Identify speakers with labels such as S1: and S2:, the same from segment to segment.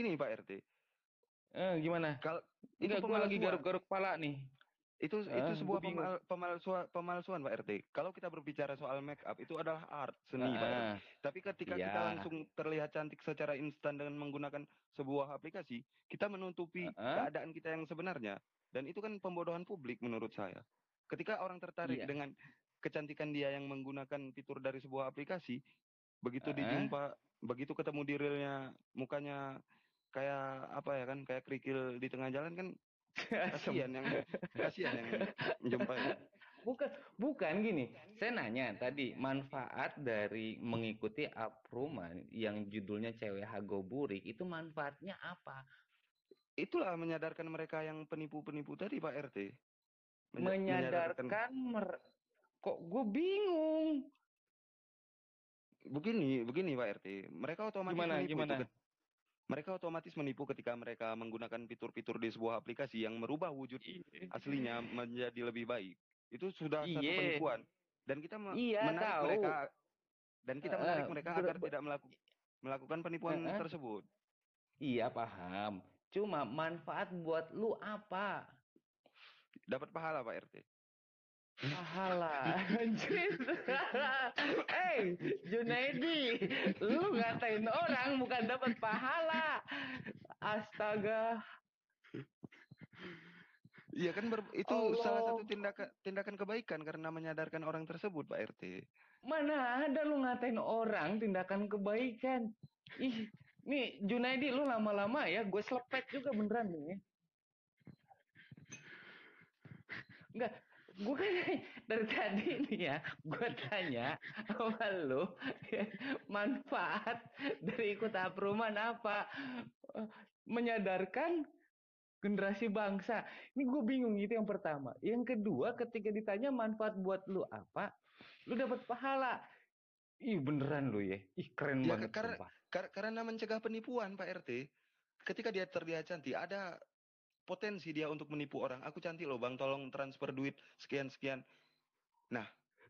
S1: begini Pak RT.
S2: Eh, gimana?
S1: Kalau itu
S2: Enggak, gua lagi garuk-garuk kepala nih.
S1: Itu
S2: Ah,
S1: itu sebuah pemal, pemalsuan pemalsuan Pak RT. Kalau kita berbicara soal make up itu adalah art seni Pak RT.
S2: Ah,
S1: Tapi ketika kita
S2: Iya.
S1: langsung terlihat cantik secara instan dengan menggunakan sebuah aplikasi, kita menutupi
S2: Heeh.
S1: keadaan kita yang sebenarnya. Dan itu kan pembodohan publik menurut saya. Ketika orang tertarik
S2: Iya.
S1: dengan kecantikan dia yang menggunakan fitur dari sebuah aplikasi, begitu dijumpa, begitu ketemu di realnya mukanya kayak apa ya kan, kayak kerikil di tengah jalan kan kasihan yang kasihan yang menjumpai.
S2: Bukan, bukan gini. Saya nanya tadi manfaat dari mengikuti apruman yang judulnya cewek hago burik itu manfaatnya apa?
S1: Itulah menyadarkan mereka yang penipu-penipu tadi Pak RT. Menja-
S2: Menyadarkan mer- kok gue bingung.
S1: begini, begini Pak RT. Mereka otomatis
S2: Gimana,
S1: menipu
S2: gimana?
S1: itu. Mereka otomatis menipu ketika mereka menggunakan fitur-fitur di sebuah aplikasi yang merubah wujud aslinya menjadi lebih baik. Itu sudah satu
S2: Iya.
S1: penipuan. Dan kita me-
S2: Iya,
S1: menarik
S2: tahu.
S1: mereka dan kita
S2: Eh,
S1: menarik mereka agar tidak melakukan melakukan penipuan
S2: eh.
S1: tersebut.
S2: Iya paham. Cuma manfaat buat lu apa?
S1: Dapat pahala Pak RT.
S2: Pahala. Anjir. Eh, Junaidi, lu ngatain orang bukan dapat pahala. Astaga.
S1: Iya kan ber- itu
S2: Allah.
S1: salah satu tindakan tindakan kebaikan karena menyadarkan orang tersebut Pak RT.
S2: Mana ada lu ngatain orang tindakan kebaikan. Ih, nih Junaidi lu lama-lama ya gue selepet juga beneran nih. Enggak, gue kan dari tadi nih ya, gue tanya sama lu manfaat dari ikut apruman apa? Menyadarkan generasi bangsa. Ini gue bingung itu yang pertama. Yang kedua, ketika ditanya manfaat buat lu apa, lu dapat pahala. Ih beneran lu ya. Ih keren
S1: Ya,
S2: banget.
S1: karena-. Kar- karena mencegah penipuan Pak RT. Ketika dia terlihat cantik, ada potensi dia untuk menipu orang. Aku cantik loh bang, tolong transfer duit sekian sekian.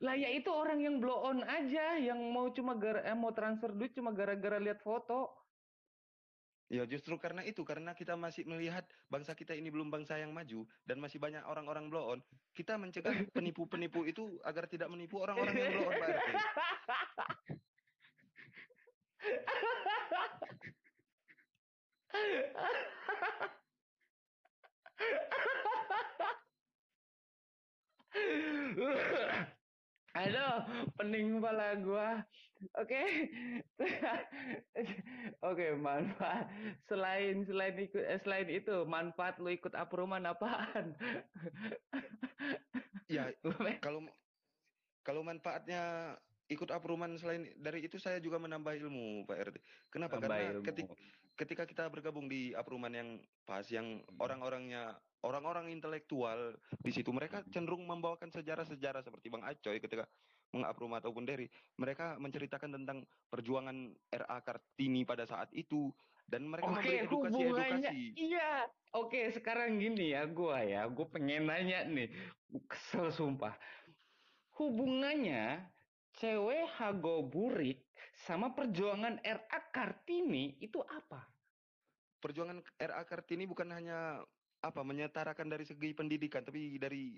S2: Lah ya itu orang yang blow on aja, yang mau cuma gara eh, mau transfer duit cuma gara-gara lihat foto.
S1: Ya justru karena itu, karena kita masih melihat bangsa kita ini belum bangsa yang maju dan masih banyak orang-orang blow on. Kita mencegah penipu-penipu itu agar tidak menipu orang-orang yang blow on Pak RT.
S2: Aduh, pening kepala gua. Oke. Oke, manfaat selain selain ikut eh, selain itu manfaat lu ikut apruman apaan?
S1: Ya kalau kalau manfaatnya ikut apruman selain dari itu saya juga menambah ilmu Pak RT. Kenapa?
S2: Tambah
S1: Karena
S2: ilmu.
S1: ketik- ketika kita bergabung di apruman yang pas yang
S2: Hmm.
S1: orang-orangnya orang-orang intelektual di situ mereka cenderung membawakan sejarah-sejarah seperti Bang Acoy ketika mengaprum ataupun Derry mereka menceritakan tentang perjuangan RA Kartini pada saat itu dan mereka memberi
S2: Oke, hubungannya
S1: edukasi-edukasi.
S2: iya. Oke, sekarang gini ya gua ya, gue pengen nanya nih. Kesel sumpah. Hubungannya cewek Hago Burik sama perjuangan RA Kartini itu apa?
S1: Perjuangan RA Kartini bukan hanya apa menyetarakan dari segi pendidikan tapi dari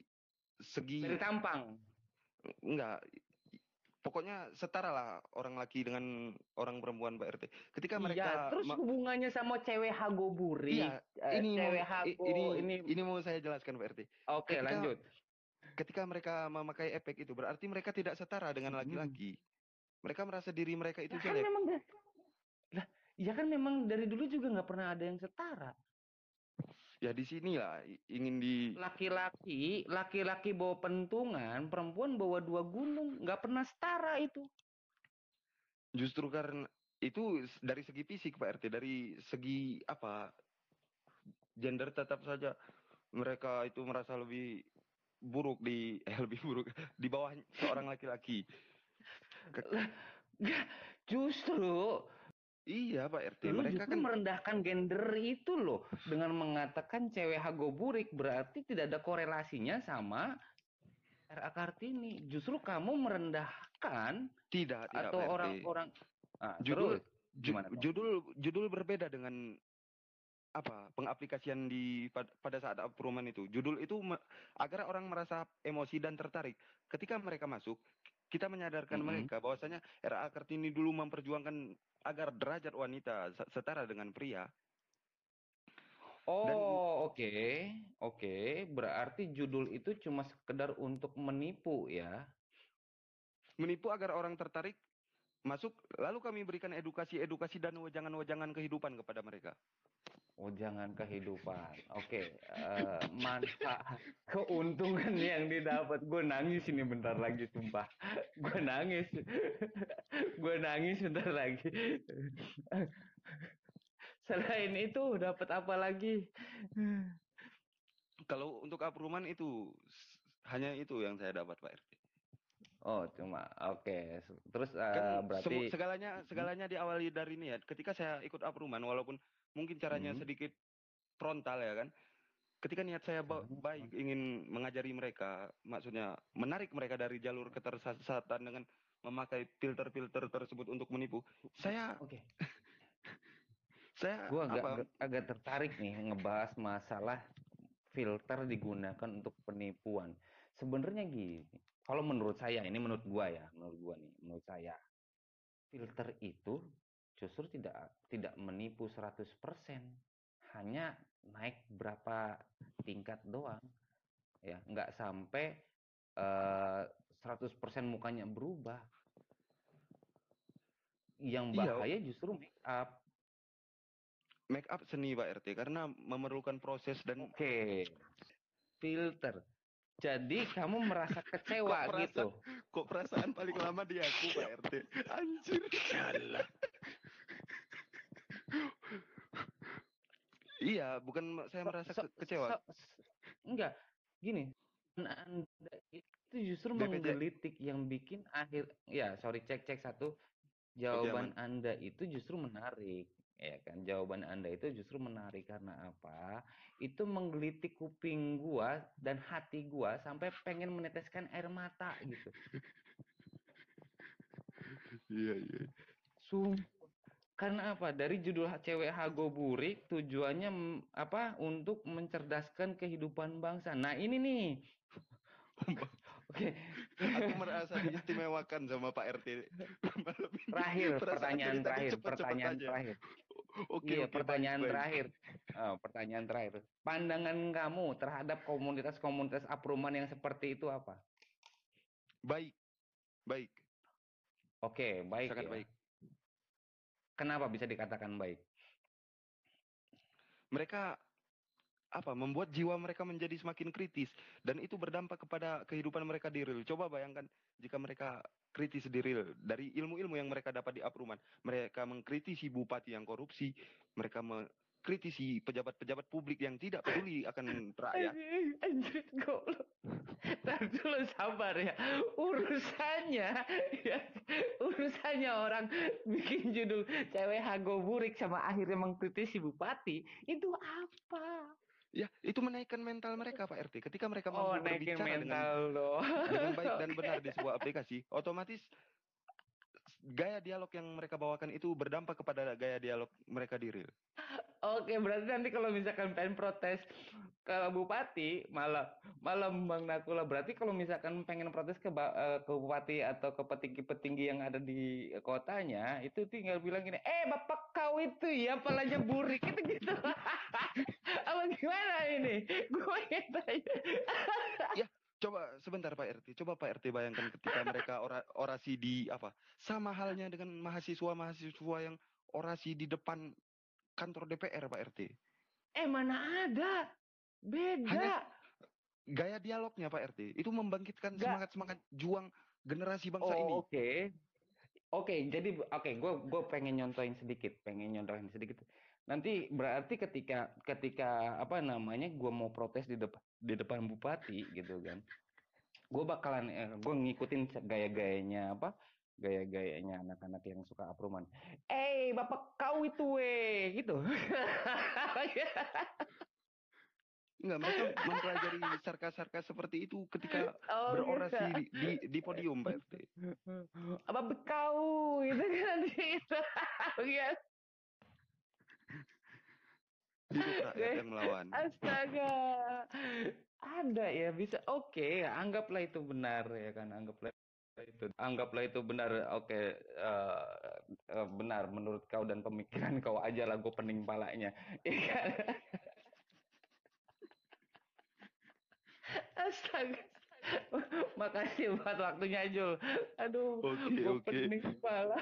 S1: segi
S2: Dari tampang.
S1: enggak pokoknya setara lah orang laki dengan orang perempuan Pak RT. Ketika mereka
S2: Iya, terus
S1: ma-
S2: hubungannya sama cewek Hago Burik.
S1: Iya,
S2: eh,
S1: ini mau,
S2: cewek
S1: i-
S2: Hago
S1: ini,
S2: ini,
S1: ini mau saya jelaskan Pak RT.
S2: Oke,
S1: ketika-
S2: lanjut.
S1: Ketika mereka memakai efek itu berarti mereka tidak setara dengan
S2: Hmm.
S1: laki-laki. Mereka merasa diri mereka itu
S2: Ya kan
S1: jelek.
S2: memang da- lah, ya kan memang dari dulu juga nggak pernah ada yang setara.
S1: Ya di sinilah i- ingin di
S2: Laki-laki, laki-laki bawa pentungan, perempuan bawa dua gunung, nggak pernah setara itu.
S1: justru karena itu dari segi fisik Pak RT, dari segi apa gender tetap saja mereka itu merasa lebih buruk di eh lebih buruk di bawah seorang laki-laki.
S2: Nggak, justru
S1: Iya Pak RT,
S2: lu
S1: mereka kan
S2: merendahkan gender itu loh dengan mengatakan cewek Hago Burik berarti tidak ada korelasinya sama RA Kartini. Justru kamu merendahkan
S1: tidak tidak
S2: atau orang-orang Ah,
S1: Judul-
S2: terus
S1: Ju-
S2: gimana, Bang?
S1: judul judul berbeda dengan apa pengaplikasian di pad- pada saat approval itu judul itu me- agar orang merasa emosi dan tertarik ketika mereka masuk kita menyadarkan mereka bahwasanya RA Kartini dulu memperjuangkan agar derajat wanita se- setara dengan pria
S2: Oh, oke. Oke, berarti judul itu cuma sekedar untuk menipu ya.
S1: menipu agar orang tertarik masuk lalu kami berikan edukasi-edukasi dan wejangan-wejangan kehidupan kepada mereka
S2: Oh, jangan kehidupan. Oke, eh, manfaat keuntungan yang didapat. Gue nangis ini bentar lagi, sumpah. Gue nangis. Gue nangis bentar lagi. Selain itu, dapat apa lagi?
S1: kalau untuk apruman itu hanya itu yang saya dapat Pak RT
S2: Oh, cuma oke. Terus eh,
S1: kan
S2: berarti
S1: segalanya segalanya diawali dari niat ketika saya ikut apruman walaupun mungkin caranya
S2: Hmm.
S1: sedikit frontal ya kan ketika niat saya ba-
S2: Hmm.
S1: baik ingin mengajari mereka maksudnya menarik mereka dari jalur ketersesatan dengan memakai filter-filter tersebut untuk menipu saya
S2: Oke.
S1: saya
S2: Gue agak,
S1: apa
S2: agak agak tertarik nih ngebahas masalah filter digunakan untuk penipuan. Sebenarnya gini, kalau menurut saya, ini menurut gua ya, menurut gua nih, menurut saya, filter itu justru tidak tidak menipu 100%, hanya naik berapa tingkat doang. Ya, nggak sampai eh, 100% mukanya berubah. Yang
S1: Iya.
S2: bahaya justru make up.
S1: make up seni Pak RT karena memerlukan proses dan
S2: Oke. Filter. Jadi kamu merasa kecewa
S1: merasa?
S2: gitu.
S1: kok perasaan paling lama di aku Pak RT anjir iya bukan saya merasa
S2: So-
S1: ke- kecewa.
S2: so- enggak, gini. Anda itu justru
S1: BPJ.
S2: menggelitik yang bikin akhir ya sorry cek cek satu. Jawaban Anda itu justru menarik ya kan? Jawaban Anda itu justru menarik karena apa? Itu menggelitik kuping gua dan hati gua sampai pengen meneteskan air mata gitu.
S1: Iya iya.
S2: Sumpah. Karena apa? Dari judul H- cewek Hago Burik tujuannya apa? Untuk mencerdaskan kehidupan bangsa. Nah, ini nih. Oke.
S1: aku merasa diistimewakan sama Pak RT.
S2: Terakhir, pertanyaan terakhir, pertanyaan terakhir.
S1: oke
S2: Iya, pertanyaan
S1: baik, baik.
S2: terakhir. Oh, pertanyaan terakhir. Pandangan kamu terhadap komunitas-komunitas apruman yang seperti itu apa?
S1: baik baik
S2: Oke, baik
S1: sangat
S2: ya.
S1: baik
S2: Kenapa bisa dikatakan baik?
S1: mereka apa membuat jiwa mereka menjadi semakin kritis dan itu berdampak kepada kehidupan mereka di real. Coba bayangkan jika mereka kritis di real dari ilmu-ilmu yang mereka dapat di apruman, mereka mengkritisi bupati yang korupsi, mereka mengkritisi pejabat-pejabat publik yang tidak peduli akan rakyat.
S2: Anjing, goblok. Ntar dulu sabar ya. Urusannya, ya, urusannya orang bikin judul cewek hago burik sama akhirnya mengkritisi bupati, itu apa?
S1: Ya, itu menaikkan mental mereka Pak RT. Ketika mereka
S2: Oh,
S1: mampu
S2: naikin
S1: berbicara dengan
S2: mental loh.
S1: dengan baik dan benar di sebuah aplikasi, otomatis gaya dialog yang mereka bawakan itu berdampak kepada gaya dialog mereka di real.
S2: Oke, berarti nanti kalau misalkan pengen protes ke bupati, malah malah Bang Nakula. Berarti kalau misalkan pengen protes ke eh, ke bupati atau ke petinggi-petinggi yang ada di kotanya, itu tinggal bilang gini, "Eh, Bapak kau itu ya palanya burik." Itu gitu. Apa gimana ini? Gue tanya.
S1: Coba sebentar Pak RT, coba Pak RT bayangkan ketika mereka ora- orasi di apa? Sama halnya dengan mahasiswa-mahasiswa yang orasi di depan kantor DPR Pak RT.
S2: Eh, mana ada? Beda.
S1: Hanya- Gaya dialognya Pak RT itu membangkitkan semangat-semangat juang generasi bangsa
S2: oh,
S1: ini.
S2: Oke. Oke, jadi oke, gue gue pengen nyontohin sedikit, pengen nyontohin sedikit. Nanti berarti ketika ketika apa namanya gue mau protes di depan di depan bupati gitu kan, gue bakalan eh, gue ngikutin gaya-gayanya apa gaya-gayanya anak-anak yang suka apruman. Eh, bapak kau itu weh gitu.
S1: Enggak, mereka mempelajari sarkas-sarkas seperti itu ketika
S2: Oh,
S1: berorasi
S2: gitu.
S1: di, di, di podium Pak RT.
S2: apa bekau gitu kan gitu. Iya.
S1: yang melawan
S2: Astaga. Ada ya bisa. Oke, anggaplah itu benar ya kan. Anggaplah itu anggaplah itu benar. Oke, eh, eh, benar menurut kau dan pemikiran kau aja lah gue pening palanya. Iya kan? Astaga. Makasih buat waktunya Jul. Aduh,
S1: Oke,
S2: gue
S1: oke.
S2: pening kepala.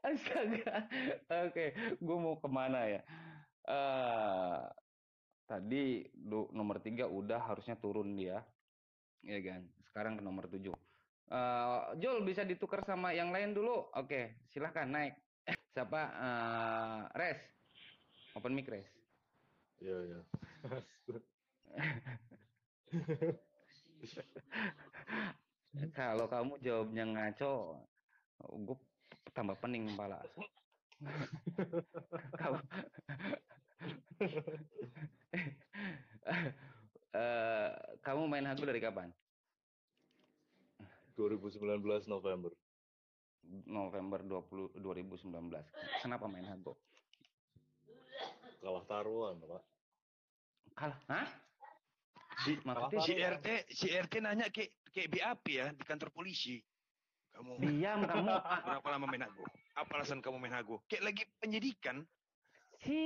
S2: Astaga. Oke, gue mau ke mana ya? eh tadi nomor tiga udah harusnya turun dia, ya kan? Sekarang ke nomor tujuh. Eh Jul bisa ditukar sama yang lain dulu. Oke, silahkan naik. Siapa? eh Res. Open mic Res.
S3: Iya, iya.
S2: Kalau kamu jawabnya ngaco, gue tambah pening kepala. kamu Eh, kamu main hago dari kapan?
S3: 2019 November.
S2: November 20 2019. Kenapa main hago?
S3: Kalah taruhan, Pak.
S2: Kalah? Hah?
S4: Si,
S2: Maksudnya
S4: si RT, si RT nanya kayak kayak BAP ya di kantor polisi. Kamu
S2: diam kamu.
S4: berapa lama main hago? Apa alasan kamu main hago? Kayak lagi penyidikan.
S2: Si,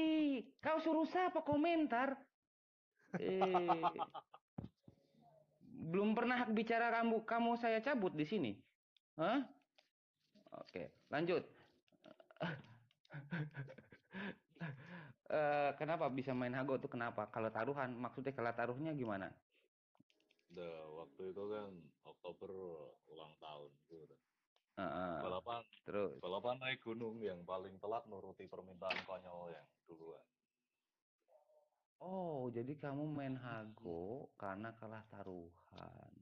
S2: kau suruh siapa komentar? Eh, belum pernah hak bicara kamu kamu saya cabut di sini. Hah? Oke, lanjut. Eh, kenapa bisa main hago tuh kenapa? Kalau taruhan maksudnya kalau taruhnya gimana?
S3: Udah, waktu itu kan Oktober ulang tahun. Gitu.
S2: Heeh,
S3: Balapan,
S2: terus
S3: balapan naik gunung yang paling telat nuruti permintaan konyol yang duluan.
S2: Oh, jadi kamu main hago karena kalah taruhan.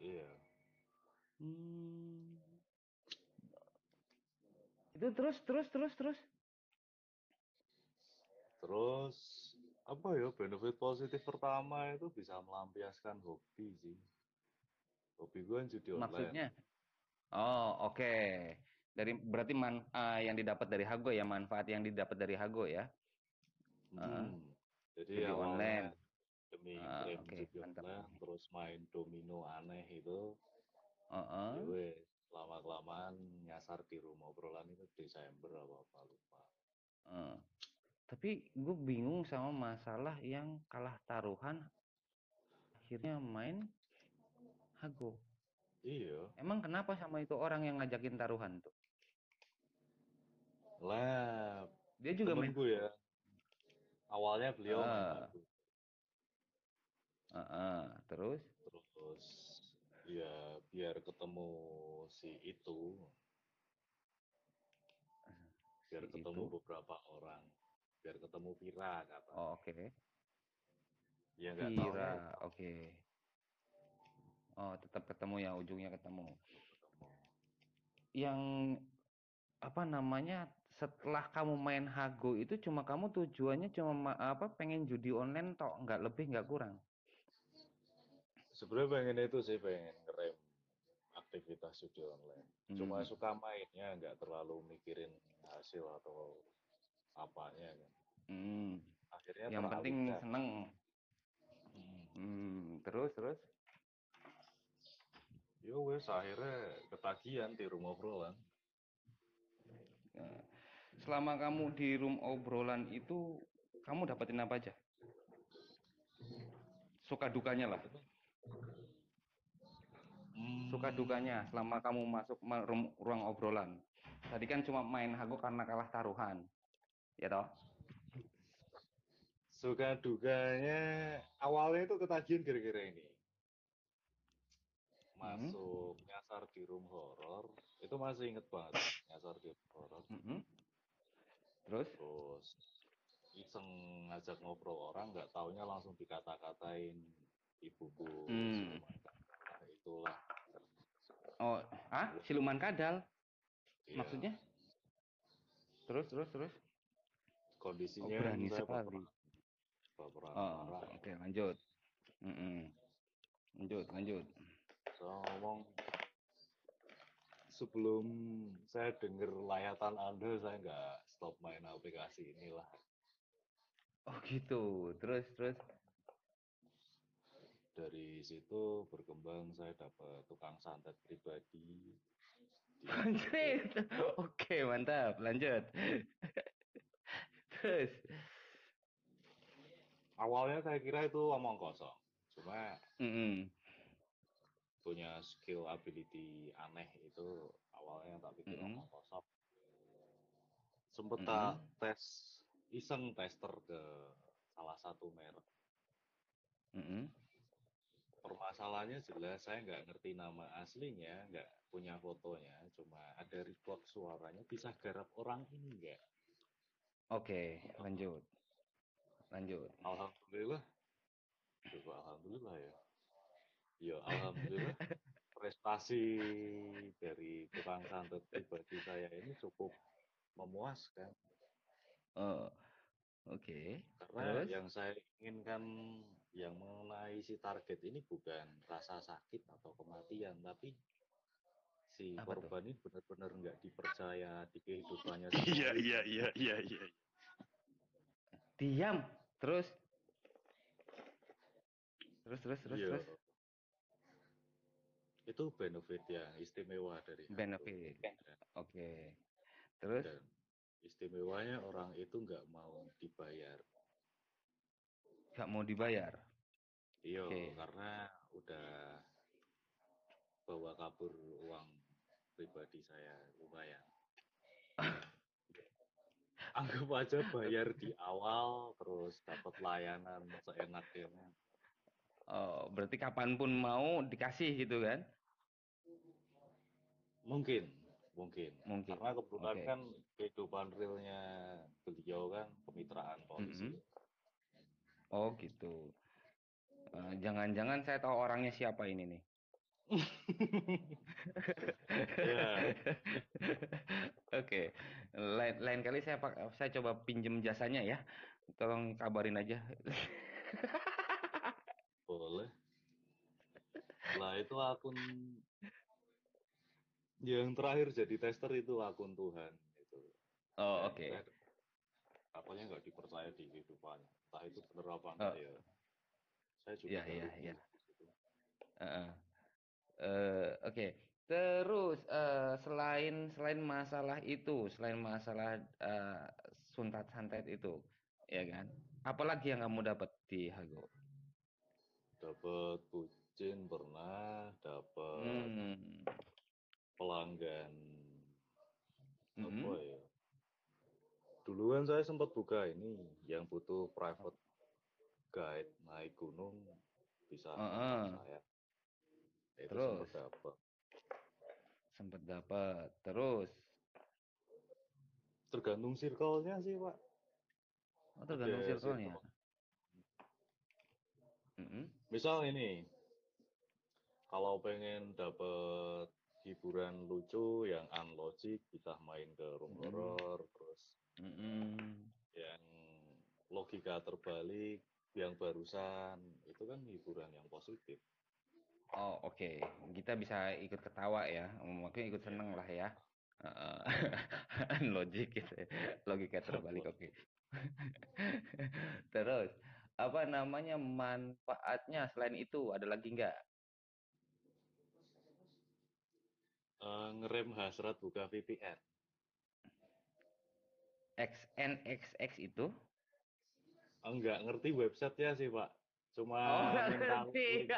S3: Iya.
S2: Hmm. Itu terus terus terus terus.
S3: Terus apa ya benefit positif pertama itu bisa melampiaskan hobi sih. Hobi gue kan judi online.
S2: Maksudnya? Oh, oke. Dari berarti man, eh, yang didapat dari hago ya, manfaat yang didapat dari hago ya.
S3: Hmm. Jadi
S2: Judi
S3: awalnya
S2: online.
S3: demi
S2: Ah,
S3: judi
S2: mantap.
S3: online, terus main domino aneh itu,
S2: Heeh.
S3: ya wes, lama kelamaan nyasar di rumah obrolan itu Desember apa apa lupa.
S2: Eh, Tapi gue bingung sama masalah yang kalah taruhan akhirnya main hago.
S3: Iya,
S2: Emang kenapa sama itu orang yang ngajakin taruhan tuh?
S3: lah
S2: Dia juga main.
S3: ya. Awalnya beliau main
S2: Ah.
S3: aku,
S2: Heeh, terus?
S3: terus ya biar ketemu si itu, biar
S2: Si
S3: ketemu
S2: itu?
S3: beberapa orang, biar ketemu Vira kata.
S2: Oh, oke.
S3: Ya nggak tahu
S2: Vira, oke. Oh, tetap ketemu ya, ujungnya ketemu.
S3: ketemu.
S2: Yang apa namanya? Setelah kamu main hago itu cuma kamu tujuannya cuma ma- apa? Pengen judi online tok, nggak lebih nggak kurang.
S3: Sebenarnya pengen itu sih pengen ngerem aktivitas judi online. Cuma
S2: Hmm.
S3: suka mainnya nggak terlalu mikirin hasil atau apanya kan.
S2: Hmm.
S3: Akhirnya
S2: Yang penting
S3: teralihkan.
S2: seneng.
S3: Hmm.
S2: Hmm. Terus terus.
S3: Ya wes akhirnya ketagihan di rumah obrolan.
S2: Nah, selama kamu di room obrolan itu kamu dapetin apa aja? Suka dukanya lah. Suka
S3: Hmm,
S2: dukanya selama kamu masuk ma- room- ruang obrolan. Tadi kan cuma main hago karena kalah taruhan. Ya toh?
S3: Suka dukanya awalnya itu ketagihan gara-gara ini.
S2: Hmm.
S3: Masuk nyasar di room horor itu masih inget banget nyasar di room horor.
S2: Mm-mm. Terus?
S3: Terus iseng ngajak ngobrol orang nggak taunya langsung dikata-katain ibuku
S2: Hmm.
S3: siluman kadal, itulah
S2: Oh, ah, siluman kadal.
S3: Iya,
S2: Maksudnya? Terus terus terus. Oh,
S3: kondisinya
S2: berani
S3: saya
S2: sekali.
S3: baperan
S2: Oh, oke lanjut. Mm-mm. Lanjut lanjut.
S3: saya ngomong sebelum saya dengar layatan anda saya nggak stop main aplikasi inilah
S2: Oh gitu. Terus terus.
S3: Dari situ berkembang saya dapat tukang santet pribadi. Di-
S2: Anjir. Oke, mantap. Lanjut. Terus.
S3: Awalnya saya kira itu omong kosong. Cuma
S2: Mm-mm.
S3: Punya skill ability aneh itu awalnya tak pikir
S2: Mm-mm.
S3: omong kosong. Sempet
S2: Mm-mm.
S3: tak tes iseng tester ke salah satu merek.
S2: Mm-mm.
S3: Permasalahannya jelas saya nggak ngerti nama aslinya, nggak punya fotonya, cuma ada record suaranya bisa garap orang ini nggak?
S2: Oke, lanjut. Lanjut.
S3: Alhamdulillah. Coba alhamdulillah ya. Ya alhamdulillah prestasi dari tukang santet pribadi saya ini cukup memuaskan
S2: Oh. Oke.
S3: karena
S2: Terus?
S3: yang saya inginkan yang mengenai si target ini bukan rasa sakit atau kematian tapi si
S2: Apa tuh?
S3: korban ini benar-benar nggak dipercaya di kehidupannya
S4: Iya, iya, iya, iya, iya.
S2: Diam. Terus. Terus terus terus
S3: Iya.
S2: terus.
S3: Itu benefit yang istimewa dari.
S2: Benefit.
S3: Dan-
S2: Oke. Terus.
S3: dan istimewanya orang itu nggak mau dibayar.
S2: Gak mau dibayar.
S3: Iya,
S2: Oke.
S3: karena udah bawa kabur uang pribadi saya lumayan. Anggap aja bayar di awal, terus dapat layanan seenaknya.
S2: Oh, berarti kapan pun mau dikasih gitu kan?
S3: Mungkin, mungkin.
S2: Mungkin.
S3: Karena kebetulan
S2: Oke.
S3: kan kehidupan realnya beliau kan kemitraan polisi.
S2: Mm-mm. Oh gitu. Eh, Jangan-jangan saya tahu orangnya siapa ini nih.
S3: Ya,
S2: Oke, lain lain kali saya saya coba pinjem jasanya ya. Tolong kabarin aja.
S3: boleh. Lah itu akun yang terakhir jadi tester itu akun Tuhan itu.
S2: Oh
S3: Ya,
S2: oke.
S3: saya- Apanya nggak dipercaya di kehidupan. Entah itu bener apa enggak
S2: Oh.
S3: ya. Saya juga
S2: Iya, iya, iya. Eh, Oke. Terus eh, selain selain masalah itu, selain masalah eh, suntat santet itu, ya kan? Apalagi yang kamu dapat di Hago?
S3: Dapat bucin pernah, dapat
S2: Hmm.
S3: pelanggan apa
S2: Mm-mm.
S3: ya? Dulu kan saya sempat buka ini yang butuh private guide naik gunung bisa
S2: Heeh.
S3: kontak saya. Itu
S2: Terus?
S3: sempat dapat.
S2: Sempet dapat. Terus,
S3: Tergantung circle-nya sih, Pak.
S2: oh, tergantung circle-nya.
S3: circle.
S2: Mm-mm.
S3: Misal ini, kalau pengen dapet hiburan lucu yang unlogic, bisa main ke room
S2: Mm-mm.
S3: horror, terus
S2: Mm-mm.
S3: yang logika terbalik, yang barusan, itu kan hiburan yang positif.
S2: Oh, oke. Kita bisa ikut ketawa ya. Maksudnya ikut seneng lah ya. Heeh. Logik gitu. ya. Logika terbalik, oke. Terus, apa namanya manfaatnya selain itu ada lagi nggak?
S3: Eh, ngerem hasrat buka VPN.
S2: XNXX itu?
S3: Enggak ngerti websitenya sih, Pak. Cuma
S2: Oh,
S3: minta
S2: ngerti.
S3: link,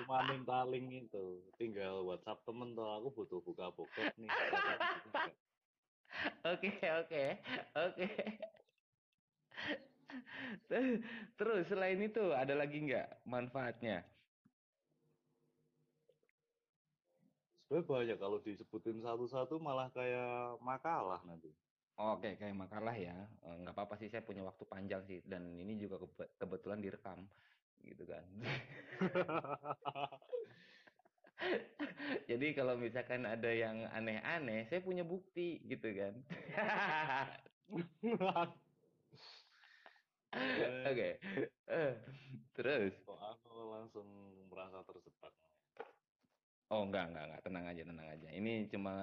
S3: cuma minta link itu. Tinggal WhatsApp temen tuh, aku butuh buka bokep nih.
S2: Oke, oke, oke. Ter- Terus selain itu ada lagi nggak manfaatnya?
S3: Sebenarnya banyak kalau disebutin satu-satu malah kayak makalah nanti.
S2: Oke, kayak makalah ya. Eh, nggak apa-apa sih, saya punya waktu panjang sih. Dan ini juga kebe- kebetulan direkam, gitu kan. Jadi kalau misalkan ada yang aneh-aneh, saya punya bukti, gitu kan. Oke. Eh, Terus?
S3: Kok aku langsung merasa terjebak.
S2: Oh, enggak, enggak, enggak. Tenang aja, tenang aja. Ini cuma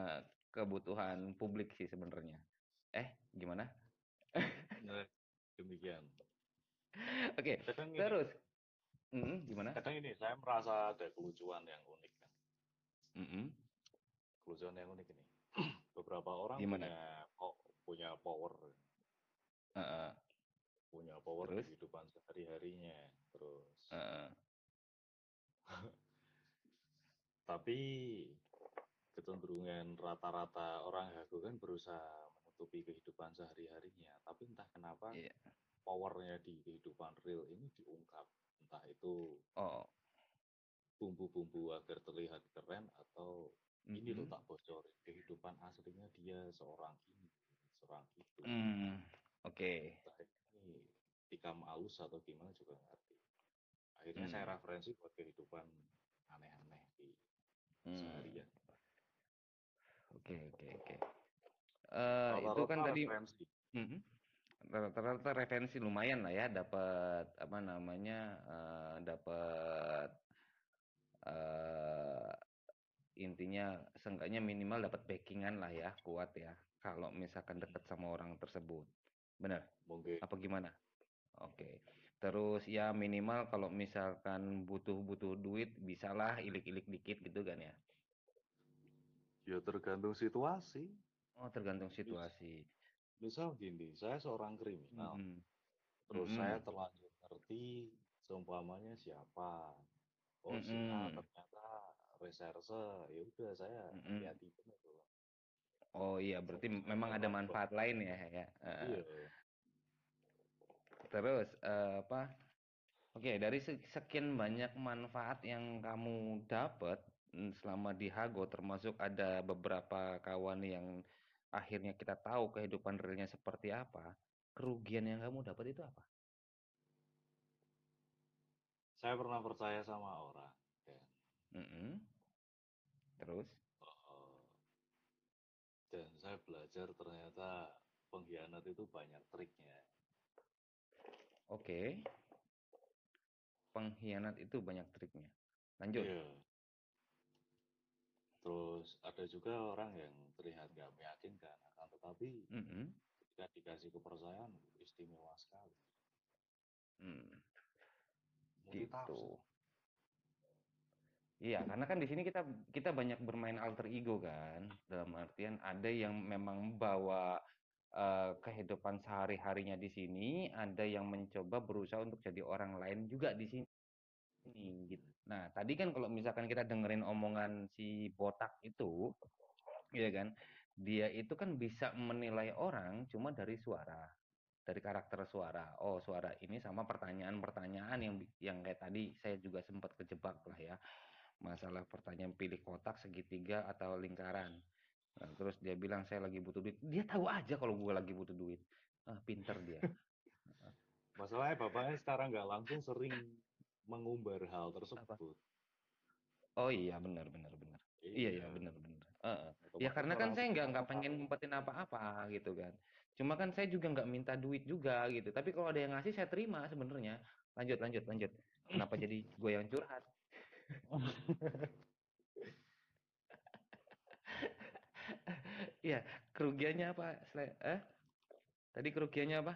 S2: kebutuhan publik sih sebenarnya. Eh, gimana?
S3: Nah, demikian.
S2: Oke,
S3: Kadang ini,
S2: terus Mm-mm, gimana?
S3: kadang ini saya merasa ada kelucuan yang unik kan.
S2: Mm-mm.
S3: Kelucuan yang unik ini. Beberapa orang
S2: Gimana?
S3: punya po- punya power,
S2: Heeh,
S3: punya power
S2: Terus?
S3: di kehidupan sehari-harinya. Terus
S2: heeh.
S3: tapi kecenderungan rata-rata orang Hago kan berusaha menutupi kehidupan sehari-harinya. Tapi entah kenapa
S2: Iya.
S3: powernya di kehidupan real ini diungkap. Entah itu
S2: Oh.
S3: bumbu-bumbu agar terlihat keren atau ini loh
S2: mm-mm.
S3: tak bocorin kehidupan aslinya dia seorang ini, seorang itu.
S2: Hmm, Oke.
S3: Entah ini tikam aus atau gimana juga ngerti. Akhirnya
S2: Hmm.
S3: saya referensi buat kehidupan aneh-aneh di
S2: Hmm.
S3: seharian.
S2: Oke, oke, oke. Eh, itu kan tadi
S3: referensi.
S2: Mm-mm. rata-rata referensi lumayan lah ya, dapat apa namanya, eh, dapat eh, intinya seenggaknya minimal dapat backingan lah ya, kuat ya. Kalau misalkan dekat sama orang tersebut, benar?
S3: Mungkin
S2: Apa gimana? Oke. Terus ya minimal kalau misalkan butuh-butuh duit, bisalah ilik-ilik dikit gitu kan ya.
S3: ya tergantung situasi.
S2: Oh, tergantung situasi.
S3: Misal gini, saya seorang kriminal.
S2: Mm-mm.
S3: Terus
S2: Mm-mm.
S3: saya terlanjur ngerti seumpamanya siapa. Oh si A ternyata reserse. Ya udah saya
S2: Mm-mm.
S3: hati-hati bener loh.
S2: Oh iya, berarti memang ada manfaat lain ya, ya.
S3: Iya.
S2: Terus eh, apa? Oke, dari se- sekian banyak manfaat yang kamu dapat mm, selama di Hago, termasuk ada beberapa kawan yang akhirnya kita tahu kehidupan realnya seperti apa. Kerugian yang kamu dapat itu apa?
S3: Saya pernah percaya sama orang. Dan,
S2: Mm-mm. Terus?
S3: Dan saya belajar ternyata pengkhianat itu banyak triknya.
S2: Oke. Pengkhianat itu banyak triknya. Lanjut.
S3: Iya. Terus ada juga orang yang terlihat nggak meyakinkan, akan tetapi
S2: Mm-mm.
S3: ketika dikasih kepercayaan istimewa sekali.
S2: Hmm, gitu. Iya, karena kan di sini kita kita banyak bermain alter ego kan, dalam artian ada yang memang bawa eh, kehidupan sehari-harinya di sini, ada yang mencoba berusaha untuk jadi orang lain juga di sini. Gitu. Nah, tadi kan kalau misalkan kita dengerin omongan si botak itu, ya kan, dia itu kan bisa menilai orang cuma dari suara, dari karakter suara. Oh, suara ini sama pertanyaan-pertanyaan yang yang kayak tadi saya juga sempat kejebak lah ya masalah pertanyaan pilih kotak segitiga atau lingkaran. Nah, terus dia bilang saya lagi butuh duit. Dia tahu aja kalau gue lagi butuh duit. Ah, pinter dia.
S3: Masalahnya bapaknya secara nggak langsung sering mengumbar hal tersebut.
S2: oh iya benar benar benar. Iya iya benar benar. Heeh. ya karena kan saya nggak nggak pengen ngumpetin apa-apa gitu kan. Cuma kan saya juga nggak minta duit juga gitu. Tapi kalau ada yang ngasih saya terima sebenarnya. Lanjut lanjut lanjut. Kenapa jadi gue yang curhat Iya, kerugiannya apa? Eh? Tadi kerugiannya apa?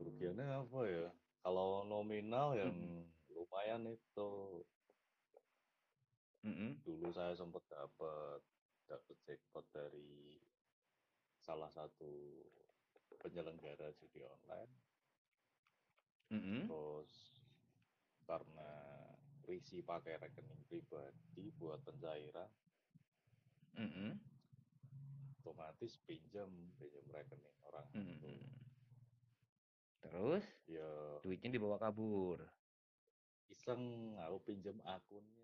S3: Kerugiannya apa ya? Kalau nominal yang
S2: Mm-mm.
S3: lumayan itu
S2: Mm-mm.
S3: dulu saya sempat dapat dapat jackpot dari salah satu penyelenggara judi online.
S2: Mm-mm.
S3: Terus karena risi pakai rekening pribadi buat pencairan,
S2: Mm-mm.
S3: Otomatis pinjam pinjam rekening orang itu.
S2: Terus
S3: Ya
S2: duitnya dibawa kabur.
S3: iseng aku pinjam akunnya